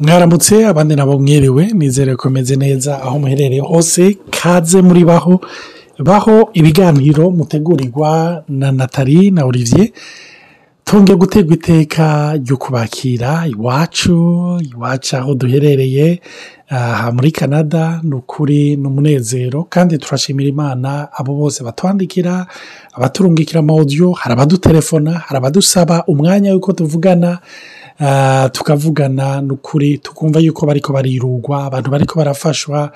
mwaramutse abandi nabo mwiriwe nizere ko meze neza aho muherereye hose kaze muri baho. Baho ibiganiro mutegurirwa na natali na olivier. Tongeye guterwa iteka ryo kubakira iwacu iwacu aho duherereye aha muri canada ni ukuri ni umunezero kandi turashimira imana abo bose batwandikira abaturungikira amawudiyo hari abadutelefona hari abadusaba umwanya w'uko tuvugana tukavugana ni ukuri tukumva yuko bariko barirugwa abantu bariko barafashwa.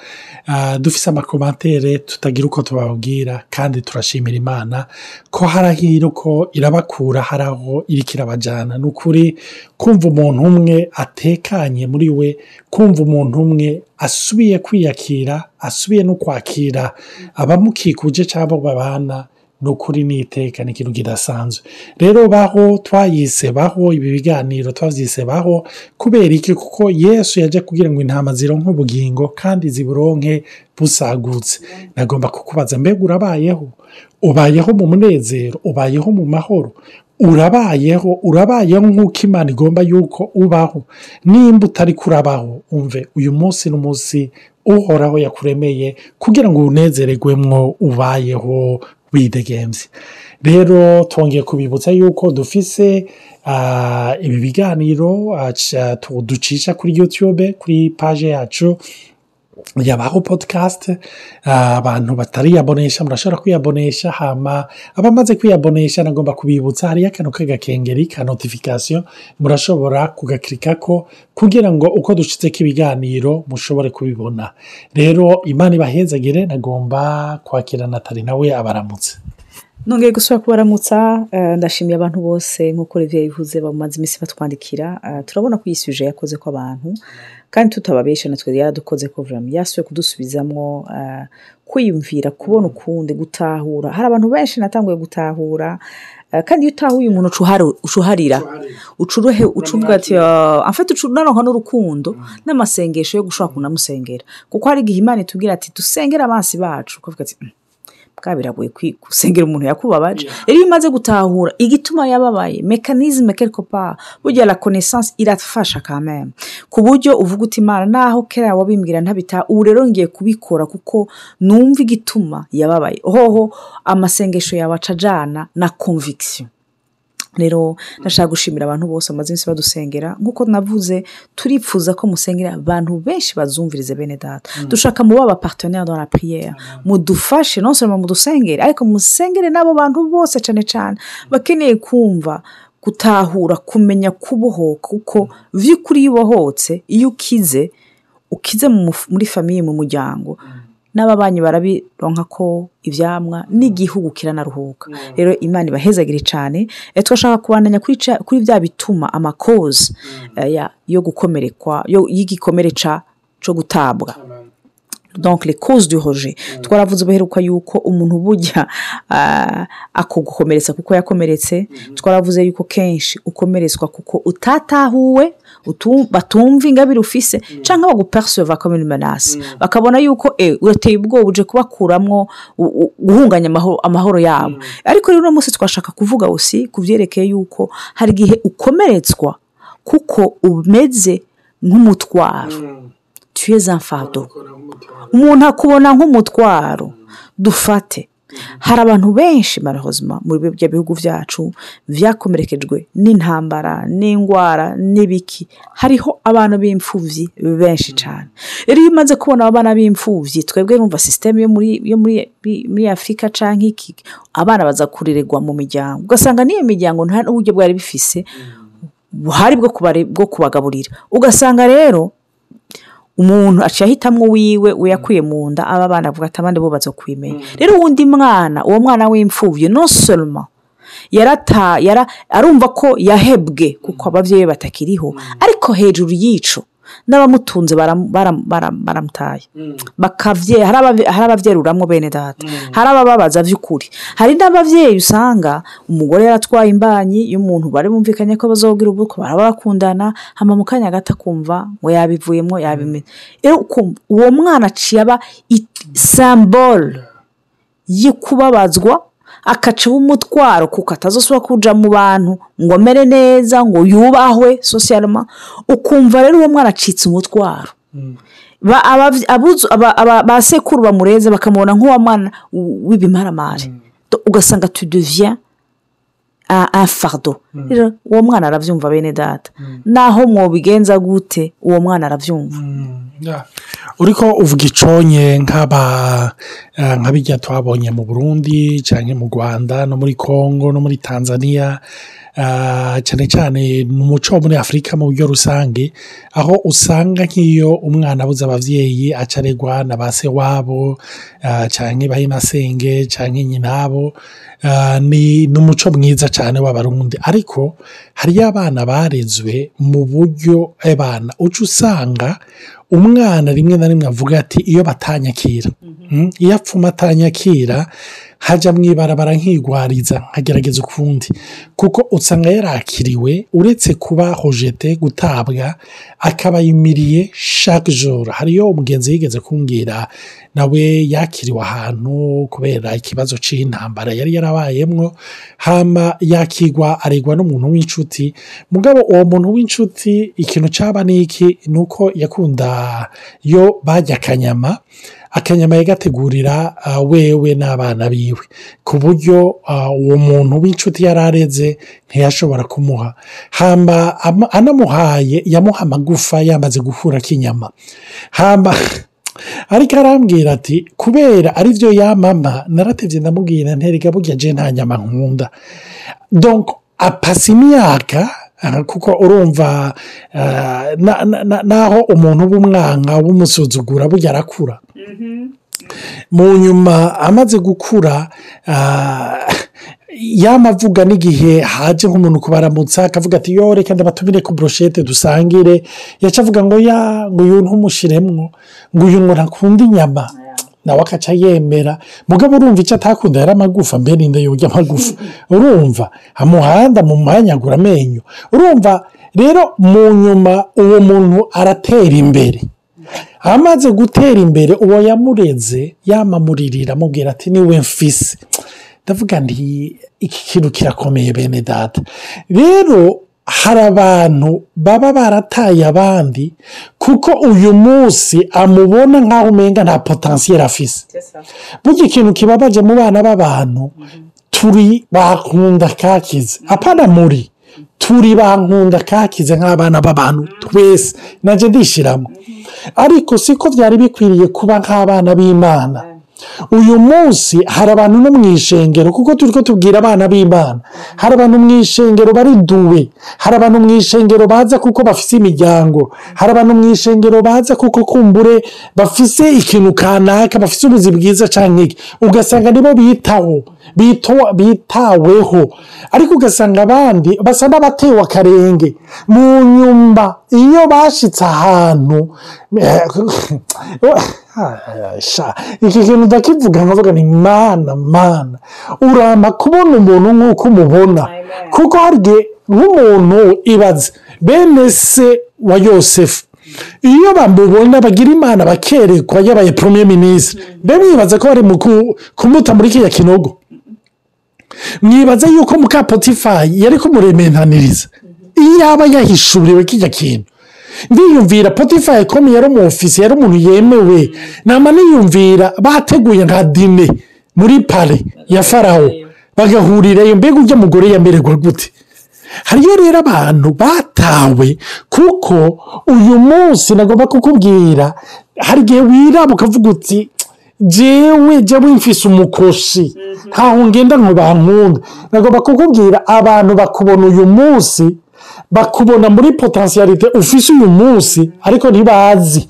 Dufise amakomantere tutagira uko tubabwira kandi turashimira imana ko harahira uko irabakura hari aho iriko irabajyana ni ukuri kumva umuntu umwe atekanye muri we kumva umuntu umwe asubiye kwiyakira asubiye no kwakira abamukikuje cyangwa babana ni ukuri n'iteka ni ikintu kidasanzwe rero baho twayise baho ibi biganiro twabyise baho kubera iki? Kuko yesu yajya kugira ngo intama zironke ubugingo kandi ziburonke busagutse. Nagomba kukubaza mbega urabayeho? Ubayeho mu munezero ubayeho mu mahoro? Urabayeho? Urabayeho nk'uko imana igomba yuko ubaho? Nimba utari kurabaho umve uyu munsi ni umunsi uhoraho yakuremeye kugira ngo unezererwemwo ubayeho. Widegemvye rero twongeye kubibutsa yuko dufise ibi biganiro ducisha kuri youtube kuri paje yacu yabaho podcast abantu batariyabonesha murashobora kwiyabonesha hama abamaze kwiyabonesha nagomba kubibutsa hariyo akantu k'agakengeri ka notification murashobora kugakirikako kugira ngo uko dushitseko ibiganiro mushobore kubibona. Rero imana ibahezagire nagomba kwakira natali nawe abaramutse. Nongeye gusubira kubaramutsa ndashimiye abantu bose nk'uko Olivier bivuze bamaze iminsi batwandikira. Turabona ko iyi suje yakoze ko abantu kandi tutababesha natwe yaradukoze ko vurama yasuye kudusubizamwo kwiyumvira kubona ukundi gutahura. Hari abantu benshi natanguye gutahura kandi iyo utahuye umuntu ucuharira. Ucuruhe ucuvuga ati afite ucunaronka n'urukundo n'amasengesho yo gushobora kunamusengera. Kuko hari igihe imana itubwira ati dusengere amazi bacu ukavuga ati bwa biragoye gusengera umuntu yakubabaje. Rero iyo umaze gutahura igituma yababaye mekanizme quelque part burya la connaissance irafasha kameme ku buryo uvuga uti imana naho kera wabimbwira ntabita ubu rero ngiye kubikora kuko numva igituma yababaye. Hoho amasengesho yawe acajana na conviction. Rero ndashaka gushimira abantu bose bamaze iminsi badusengera. Nk'uko navuze turipfuza ko musengera abantu benshi bazumvirize bene data. Dushaka mu baba partenaire dans la prière. Mudufashe non seulement mudusengere ariko musengere n'abo bantu bose cyane cyane. Bakeneye kumva gutahura kumenya kubohoka kuko vy'ukuri iyo ubohotse iyo ukize ukize muri famiye mu muryango n'ababanyi barabironka ko ibyamwa n'igihugu kiranaruhuka. Rero imana ibahezagire cyane twashaka kubandanya kuri bya bituma amakozi yo gukomerekwa y'igikomere cyo gutabwa. Donc les causes du roje twaravuze ubuheruka yuko umuntu bujya akugukomeretsa kuko yakomeretse. Twaravuze yuko kenshi ukomeretswa kuko utatahuwe batumva ingabire ufise cyangwa baguperceva comme une menace. Bakabona yuko urateye ubwoba uje kubakuramwo guhunganya amahoro yabo. Ariko rero uno munsi twashaka kuvuga usi ku byerekeye yuko hari igihe ukomeretswa kuko umeze nk'umutwaro. Tuyeze amfado umuntu akubona nk'umutwaro dufate. Hari abantu benshi marahozima muri bya bihugu byacu byakomerekejwe n'intambara n'indwara n'ibiki. Hariho abantu b'imfubyi benshi cyane rero iyo umaze kubona abana b'imfubyi twebwe numva sisiteme yo muri afurika cyangwa iki abana baza kurirerwa mu miryango. Ugasanga n'iyo miryango nta n'uburyo bwari bifise buhari bwo kubagaburira. Ugasanga rero umuntu aciye ahitamwo wiwe uyakuye mu nda aba bana avuga ati abandi bo bazokwimenya rero uwundi mwana uwo mwana w'imfubyi no soloma arumva ko yahebwe kuko ababyeyi batakiriho. Ariko hejuru y'ico n'abamutunze baramutaye. Hari ababyeruramwo bene data. Hari abababaza by'ukuri hari n'ababyeyi usanga umugore yaratwaye imbanyi y'umuntu bari bumvikanye ko bazogira ubukwe baraba bakundana hama mu kanya gato akumva ngo yabivuyemo yabimenya. Uwo mwana aciye aba sambole yo kubabazwa akaca umutwaro kuko atazasubira kuja mu bantu ngo amere neza ngo yubahwe sosiyalema ukumva rero uwo mwana acitse umutwaro. Ba- aba- ba sekuru bamureze bakamubona nk'uwo mwana w'ibimaramare Do- ugasanga tu deviens un un fardeau. Rero uwo mwana arabyumva bene data. Naho mwobigenza gute uwo mwana arabyumva. Uriko uvuga iconye nk'aba eh, nka bijya twabonye mu burundi cyangwa mu rwanda no muri congo no muri tanzania eh, cyane cyane mu muco wo muri afurika mu buryo rusange aho usanga nk'iyo umwana abuze ababyeyi acaregwa na ba se wabo eh, cyangwa bahinasenge cyangwa nyinabo ni umuco mwiza cyane w'abarundi ariko hariyo abana barezwe mu buryo abana uca usanga umwana rimwe na rimwe avuga ati iyo batanyakira. Mm, iyo apfuma atanyakira hajya mu ibarabara nkigwariza. Nkagerageza ukundi kuko usanga yarakiriwe uretse kuba hojete gutabwa akaba yimiriye chaque jour. Hariyo umugenzi yigeze kumbwira nawe yakiriwe ahantu kubera ikibazo cy'intambara yari yarabayemwo. Hama yakigwa aregwa n'umuntu w'inshuti. Mugabo uwo muntu w'inshuti ikintu cyaba ni iki ni uko yakunda yo bajya akanyama akanyama yagategurira ah, wewe n'abana biwe. Ku buryo ah, uwo muntu w'inshuti yari areze ntiyashobora kumuha. Hamba anamuhaye yamuha amagufa yamaze guhura k'inyama hamba ariko arambwira ati kubera ari byo yamama naratebye ndamubwira nterega burya je nta nyama nkunda. Donc apasa imyaka kuko urumva ah, na- na- na- naho umuntu w'umwanka w'umusuzugura burya arakura. Mu nyuma amaze gukura ah, yamavuga n'igihe haje nk'umuntu kubaramutsa akavuga ati yo reka ndabatumire ku broshete dusangire. Yaca avuga ngo ya ngo uyu ntumushiremwo ngo uyu ngo ntakunda inyama nawe akaca yemera mugabo urumva icyo atakunda yari amagufa mbere n'inda yurya amagufa urumva amuhanda mu mwanyagura amenyo. Urumva rero mu nyuma uwo muntu aratera imbere. Amaze gutera imbere uwo yamureze yamamuririra amubwira ati ni we mfise. Ndavuga nti iki kintu kirakomeye bene data. Rero hari abantu baba barataye abandi kuko uyu munsi amubona nk'aho umenga nta potensiyeri afise. Burya ikintu kibabaje mu bana b'abantu turi bakunda kakize. Apana muri turi bankunda kakize nk'abana b'abantu twese. Najye ndishyiramo ariko siko byari bikwiriye kuba nk'abana b'imana. Uyu munsi hari abantu no mu ishengero kuko turi ko tubwira abana b'imana. Hari abantu mu ishengero bari duwe hari abantu mu ishengero baza kuko bafise imiryango. Hari abantu mu ishengero baza kuko kumbure bafise ikintu kanaka bafise ubuzi bwiza cyangwa iki. Ugasanga nibo bitaho bitaweho. Ariko ugasanga abandi basa n'abatewe akarenge. Mu nyumba iyo bashitse ahantu. Sha iki kintu ndakivuga nkavuga ni mana mana. Urama kubona umuntu nk'uko umubona. Kuko hari igihe nk'umuntu ibaze. Bene se wa yosefu. Iyo bamubona bagira imana bakerekwa yabaye premier minisitiri mbe mwibaza ko bari mu ku- kumuta muri kiriya kinogo? Mwibaza yuko muka potifayi yari kumurementaniriza. Iyo yaba yahishuriwe kijya kintu ndiyumvira potifayi ko yari umu ofisi yari umuntu yemewe. Nama niyumvira bateguye nka dine muri pare ya farawo bagahurirayo mbega ujya mugore yamererwa gute? Hariyo rero abantu batawe kuko uyu munsi nagomba kukubwira hari igihe wiraba ukavuga uti jewe jewe mfise umukoshi. Ntaho ngenda ngo bankunda nagomba kukubwira abantu bakubona uyu munsi bakubona muri potensiyalite ufise uyu munsi ariko ntibazi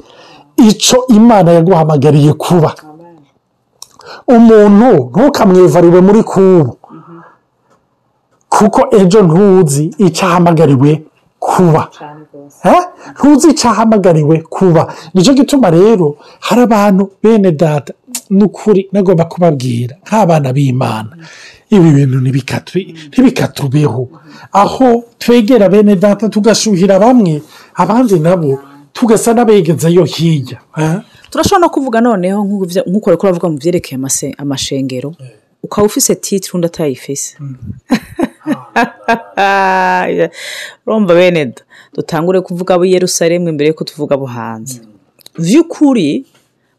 icyo imana yaguhamagariye kuba. Umuntu ntukamwivarire muri kubu. Kuko ejo ntuzi icyo ahamagariwe kuba. Ntuzi icyo ahamagariwe kuba. Nicyo gituma rero hari abantu bene data n'ukuri nagomba kubabwira nk'abana b'imana. Ibi bintu ntibikatu- ntibikatubeho aho twegera bene data tugashuhira bamwe abandi nabo tugasa n'abegezayo hirya eh? turashobora no kuvuga noneho nk'uko uri kuravuga mu byerekeye amashengero. Ukaba ufise titire undi atayifise urumva bene dutangure kuvuga abo i Yerusalemu imbere yuko tuvuga abo hanze. Vy'ukuri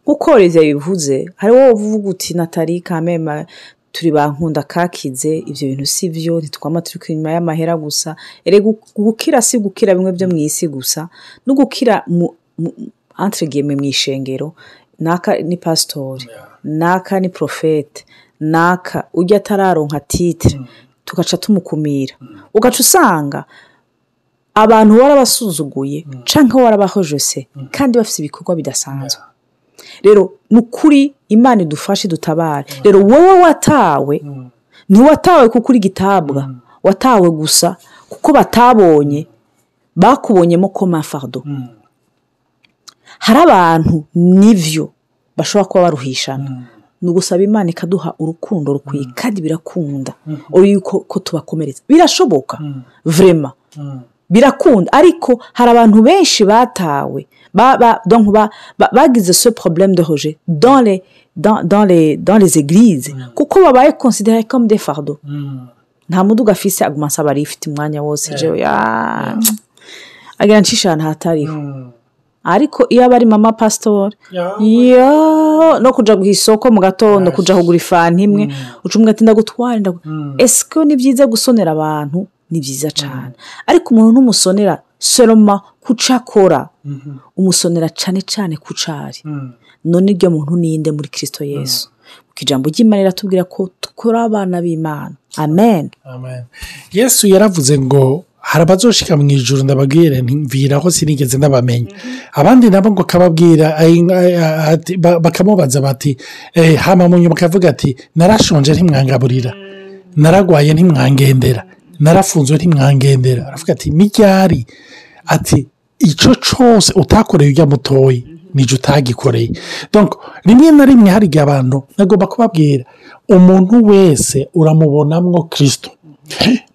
nk'uko Olivier bivuze hari wowe uvuga uti natali kamema turi ba nkunda kakize ivyo bintu si vyo ntitwama turiko inyuma y'amahera gusa. Erega gukira si gukira bimwe vyo mw'isi gusa. No gukira mu, mu, mw'ishengero naka ni pasitori naka ni porofete naka ujya atararonka titire tugaca tumukumira. Ugaca usanga abantu warabasuzuguye canke warabahojose kandi bafite ibikorwa bidasanzwe. Rero ni ukuri imana idufashe dutabare. Rero wowe watawe ntiwatawe kuko uri gitabwa. Watawe gusa kuko batabonye bakubonyemo koma fardo hari abantu nivyo bashobora kuba baruhishana. Ni ugusaba imana ikaduha urukundo rukwiye kandi birakunda. Uri yuko ko tubakomereza birashoboka. Vrema. Birakunda. Ariko hari abantu benshi batawe. Ba- ba- donc ba- ba- bagize ce problème de rejet dans les dans, dans les dans les églises. Kuko babaye considéré comme des fardeaux. Nta muduga afise aguma asaba rifite umwanya wose jewe ya agira ncisha ahantu hatariho. Ariko iyo aba ari mama pasitori yo no kuja ku isoko mu gatondo kuja kugura ifanta imwe uca umwe ati ndagutware ndagu esiko ni byiza gusonera abantu ni byiza cyane ariko umuntu ntumusonera soroma kuco akora umusonera cyane cyane kuco ari none iryo muntu ninde muri kirisito yesu. Ku ijambo ry'imana riratubwira ko dukora abana b'imana. Amen. Amen. yesu yaravuze ngo hari abazoshika mu ijuru ndababwire ntimviraho sinigeze ndabamenya. Abandi nabo ngo akababwira bakamubaza bati eh, hama mu nyuma akavuga ati narashonje ntimwangaburira. Naragwaye ntimwangendera narafunzwe ntimwangendera aravuga ati miryari ati icyo cyose utakoreye ujya mutoyi ni cyo utagikoreye. Rimwe na rimwe hari igihe abantu nagomba kubabwira umuntu wese uramubonamwo kirisito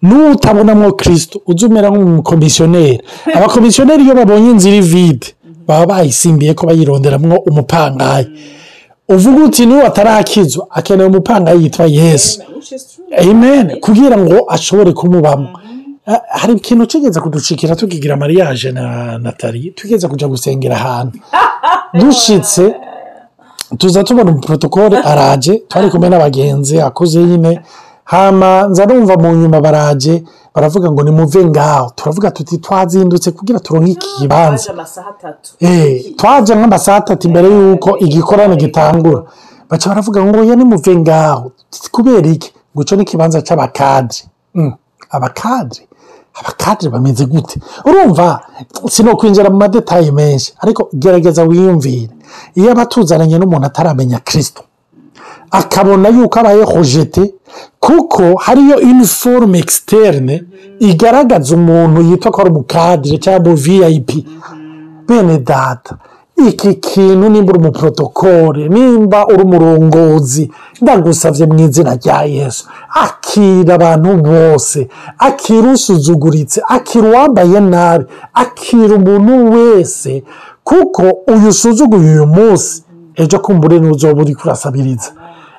n'utabonamwo kirisito ujya umera nk'umukomisiyoneri. Abakomisiyoneri iyo babonye inzira ivide baba bayisimbiye ko bayironderamwo umupangayi. Uvuga uti ni we atarakizwa akeneye umupangayi yitwa yesu. Amen. Kugira ngo ashobore kumubamo. Hari ikintu kigeze kuducikira tukigira mariage na natali tugeze kujya gusengera ahantu. Dushitse tuza tubona umuprotokole araje twari kumwe n'abagenzi akuze nyine. Nza numva mu nyuma baraje baravuga ngo nimuve ngaho. Turavuga tuti twazindutse kugira turonke iki kibanza amasaha atatu. Eh, twaje nk'amasaha atatu imbere y'uko igikorane gitangura. Baca baravuga ngo oya nimuve ngaho. Kubera iki? Ngo icyo ni ikibanza cy'abakadiri Mm, abakadiri abakadiri bameze gute? Urumva sinokwinjira mu madetaye menshi ariko gerageza wiyumvire. Iyo aba atuzananye n'umuntu ataramenya kirisito akabona yuko abaye hojete kuko hariyo iniforume ekisiterine igaragaza umuntu yitwa ko ari umukadire cyangwa viyayipi bene data iki kintu nimba uri umuprotokole nimba uri umurongozi ndagusabye mu izina rya yesu. Akira abantu bose akira usuzuguritse akira uwambaye nabi akira umuntu wese. Kuko uyu usuzuguye uyu munsi ejo kumbure n'uzoba uri kurasabiriza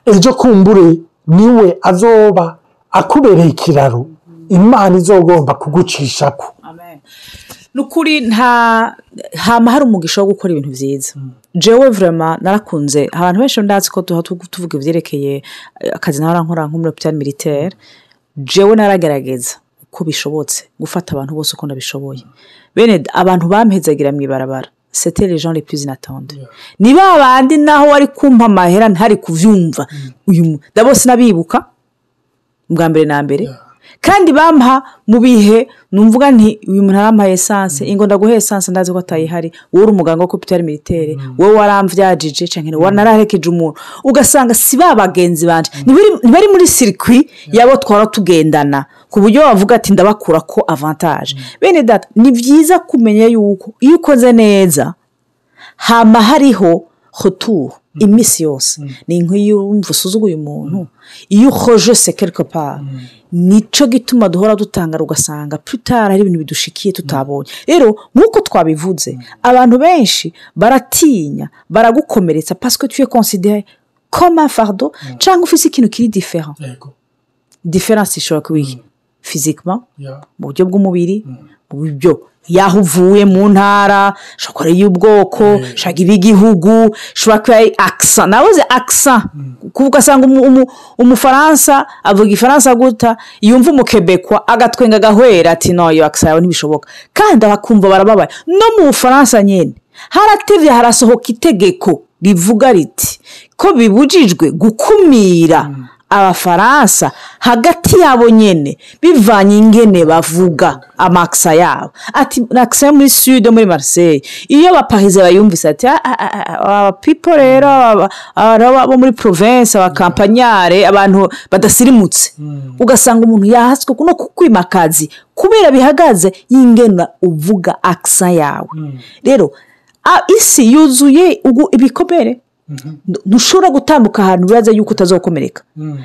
ejo kumbure ni we azoba akubereye ikiraro. Imana izogomba kugucishako. Ni ukuri nta hama hari umugisha wo gukora ibintu byiza jewe vurema narakunze. Abantu benshi ndazi ko tuba tuvuga ibyerekeye eh, akazi nawe nkora nk'umurapitani militaire. Jewe naragerageza uko bishobotse gufata abantu bose uko ndabishoboye. Bene abantu bampezagira mu ibarabara sete les gens les plus inattendus. Ni ba bandi naho wari kumpa amahera ntari kuvyumva. Uyu mu- ndabo sinabibuka bwa mbere na mbere. Kandi bampa mu bihe numvuga nti uyu muntu arampaye esanse ingo ndaguhe esanse ndazi ko atayihari. Wowe uri umuganga wo kupitari militaire. Wowe waramvyajije canke wanaraherekeje umuntu. Ugasanga si ba bagenzi banje. Ntibari ntibari muri sirikwi yabo twara tugendana. Ku buryo bavuga ati ndabakura ko avantage. Bene data ni byiza kumenya yuko iyo ukoze neza hama hariho retour iminsi yose ni nk'iyo wumva usuzuguye umuntu. Iyo uhoje se quelque part ni cyo gituma duhora dutangara ugasanga putara hari ibintu bidushikiye tutabonye. Rero nk'uko twabivuze abantu benshi baratinya baragukomeretsa pasike tuye konsidere koma fardo cyangwa ufite ikintu kiri difera diferanse ishobora kuba iyi fizikima mu buryo bw'umubiri buryo y'aho uvuye mu ntara ushobora kuba ari iy'ubwoko ushobora kuba iy'igihugu ushobora kuba ari akisa nabuze akisa kuko ugasanga umu- umu- umufaransa avuga igifaransa guta yumva umukebekwa agatwenga agahwera ati no iyo akisa yawe ntibishoboka. Kandi abakumva barababaye. No mu bufaransa nyine haratevye harasohoka itegeko rivuga riti ko bibujijwe gukumira abafaransa hagati yabo nyine bivanye ingene bavuga amakisa yabo. Ati akisa yo muri sud muri marseille. Iyo abaparize bayumvise ati "Ah, ah, ah, ah, aba pipo rero aba- aba- bo muri province abakampanyare abantu badasirimutse. Ugasanga umuntu yahaswe no kukwimakazi kubera bihagaze y'ingena uvuga akisa yawe. Rero a- isi yuzuye ibikomere. Ntushobora gutambuka ahantu bibaza yuko utazokomereka.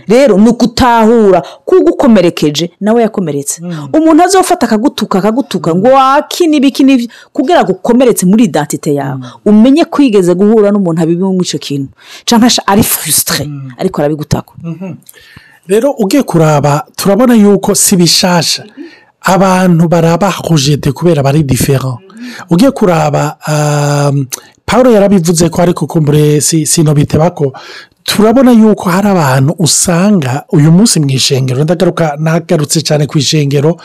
Rero ni ugutahura kugukomerekeje nawe yakomeretse. Umuntu azofata akagutuka akagutuka ngo waki n'ibiki n'ibyo kugira ngo ukomeretse muri identite yawe. Umenye ko wigeze guhura n'umuntu abibimo muri icyo kintu. Cyangwa se ari furusitire ariko arabigutaka rero ugiye kuraba turabona yuko si bishasha. Abantu baraba rojete kubera bari difera ugiye kuraba um, paul yarabivuze ko ariko kumbure si sino biteba ko turabona yuko hari abantu usanga uyu munsi mu ishengero ndagaruka nagarutse cyane ku ishengero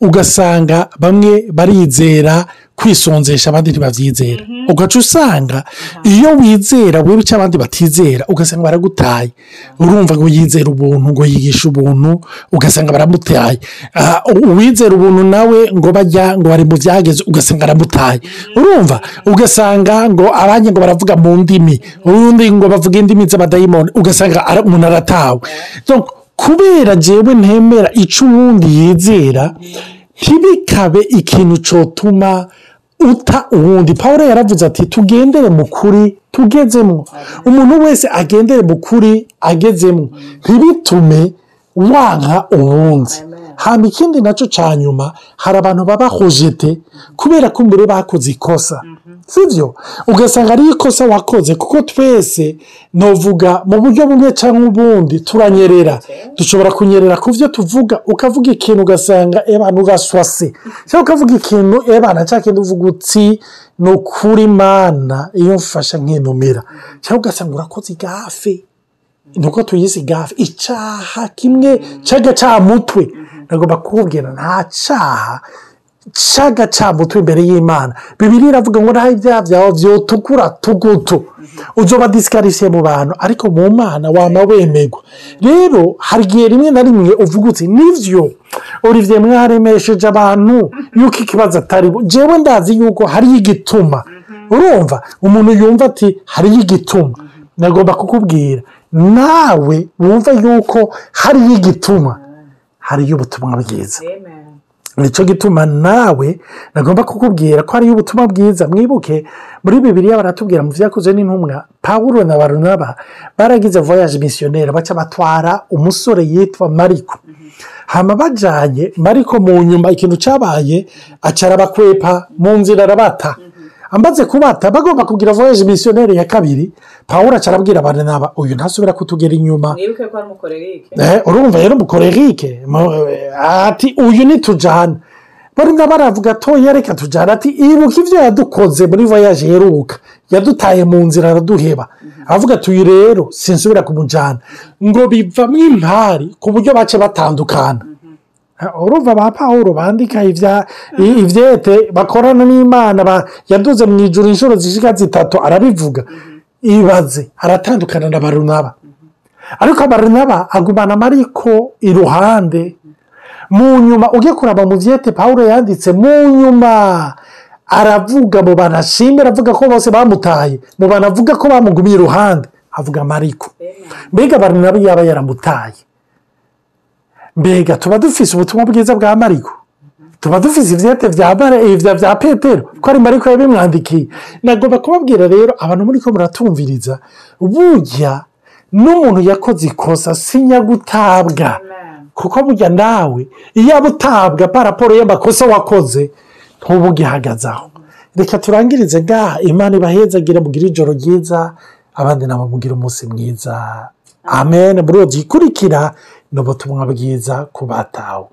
ugasanga bamwe barizera kwisonzesha abandi ntibabyizera. Ugaca usanga iyo wizera wewe icyo abandi batizera ugasanga baragutaye. Urumva ngo yizera ubuntu ngo yigisha ubuntu ugasanga baramutaye. Ah, uwizera ubuntu nawe ngo bajya ngo bari mu byageze ugasanga aramutaye. Urumva? Ugasanga ngo abandi ngo baravuga mu ndimi ubundi ngo bavuga indimi z'abadayimoni ugasanga umuntu aratawe. Kubera jewe ntemera icyo uwundi yizera ntibikabe ikintu cyotuma uta uwundi. Paul yaravuze ati tugendere mu kuri tugezemo. Umuntu wese agendere mu kuri agezemo. Ntibitume wanka uwundi. Hano ikindi na cyo cya nyuma hari abantu baba hojete kubera ko mbere bakoze ikosa. Sibyo ugasanga ari ikosa wakoze kuko twese novuga mu buryo bumwe cyangwa ubundi turanyerera. Dushobora kunyerera ku byo tuvuga ukavuga ikintu ugasanga ebana uraswase cyangwa ukavuga ikintu ebana cya kintu uvuga uti ni ukuri mana iyo mfasha nkinumira cyangwa ugasanga urakoze igafe. Nuko tuyise gafe icyaha kimwe cy'agacamutwe nagomba kukubwira nta cyaha cy'agacamutwe imbere y'imana bibiri iravuga ngo naho ibyaha byawe byotukura tugutu uzoba disikarisiye mu bantu ariko mu mana wama wemerwa rero hari igihe rimwe na rimwe uvuga uti ni byo olivier mwaremesheje abantu yuko ikibazo atari bo jewe ndazi yuko hariyo igituma urumva umuntu yumva ati hariyo igituma nagomba kukubwira nawe wumva yuko hariyo igituma hariyo ubutumwa bwiza ni cyo gituma nawe nagomba kukubwira ko hariyo ubutumwa bwiza. Mwibuke muri bibiriya baratubwira mu byakoze n'intumwa pawuro na barunaba baragize voyage misiyoneri baca batwara umusore yitwa mariko. Hama bajyanye mariko mu nyuma ikintu cyabaye acara bakwepa mu nzira arabata. Amaze kubata bagomba kugira voyage misiyoneri ya kabiri. Pawuro aca arabwira baranaba uyu ntasubira kutugera inyuma. Mwibuke ko ari umukorerike. Eh, urumva rero umukorerike? Mu- ati uyu nitujyana barimo baravuga toya reka tujyana ati ibuka ibyo yadukoze muri voyage yeruka yadutaye mu nzira araduheba. Avuga ati uyu rero sinsubira kumujyana ngo bivamo impari ku buryo bace batandukana. Urumva ba pawuro bandika ibyete bakorana n'imana yaduze mu ijoro inshuro zishika zitatu arabivuga. Ibaze aratandukana na barunaba. Ariko barinaba agumana mariko iruhande. Mu nyuma ujye kuraba mu byete paul yanditse mu nyuma aravuga mu bantu ashimira avuga ko bose bamutaye mu bantu avuga ko bamugumiye iruhande. Avuga mariko. Mbega barinaba yaba yaramutaye? Mbega tuba dufise ubutumwa bwiza bwa mariko. Tuba dufise ibyete bya eh, petero. Ko ari mariko yabimwandikiye nagomba kubabwira rero abantu muri ko muratumviriza. Burya n'umuntu yakoze ikosa sinyagutabwa kuko burya nawe iyo aba utabwa paraporo y'amakosa wakoze ntuba ugihagaze aho. Reka turangirize ngaha imana ibahezagire mugire ijoro ryiza abandi nabo mugira umunsi mwiza. Amen. Muri uwo gikurikira ni ubutumwa bwiza ku batawe.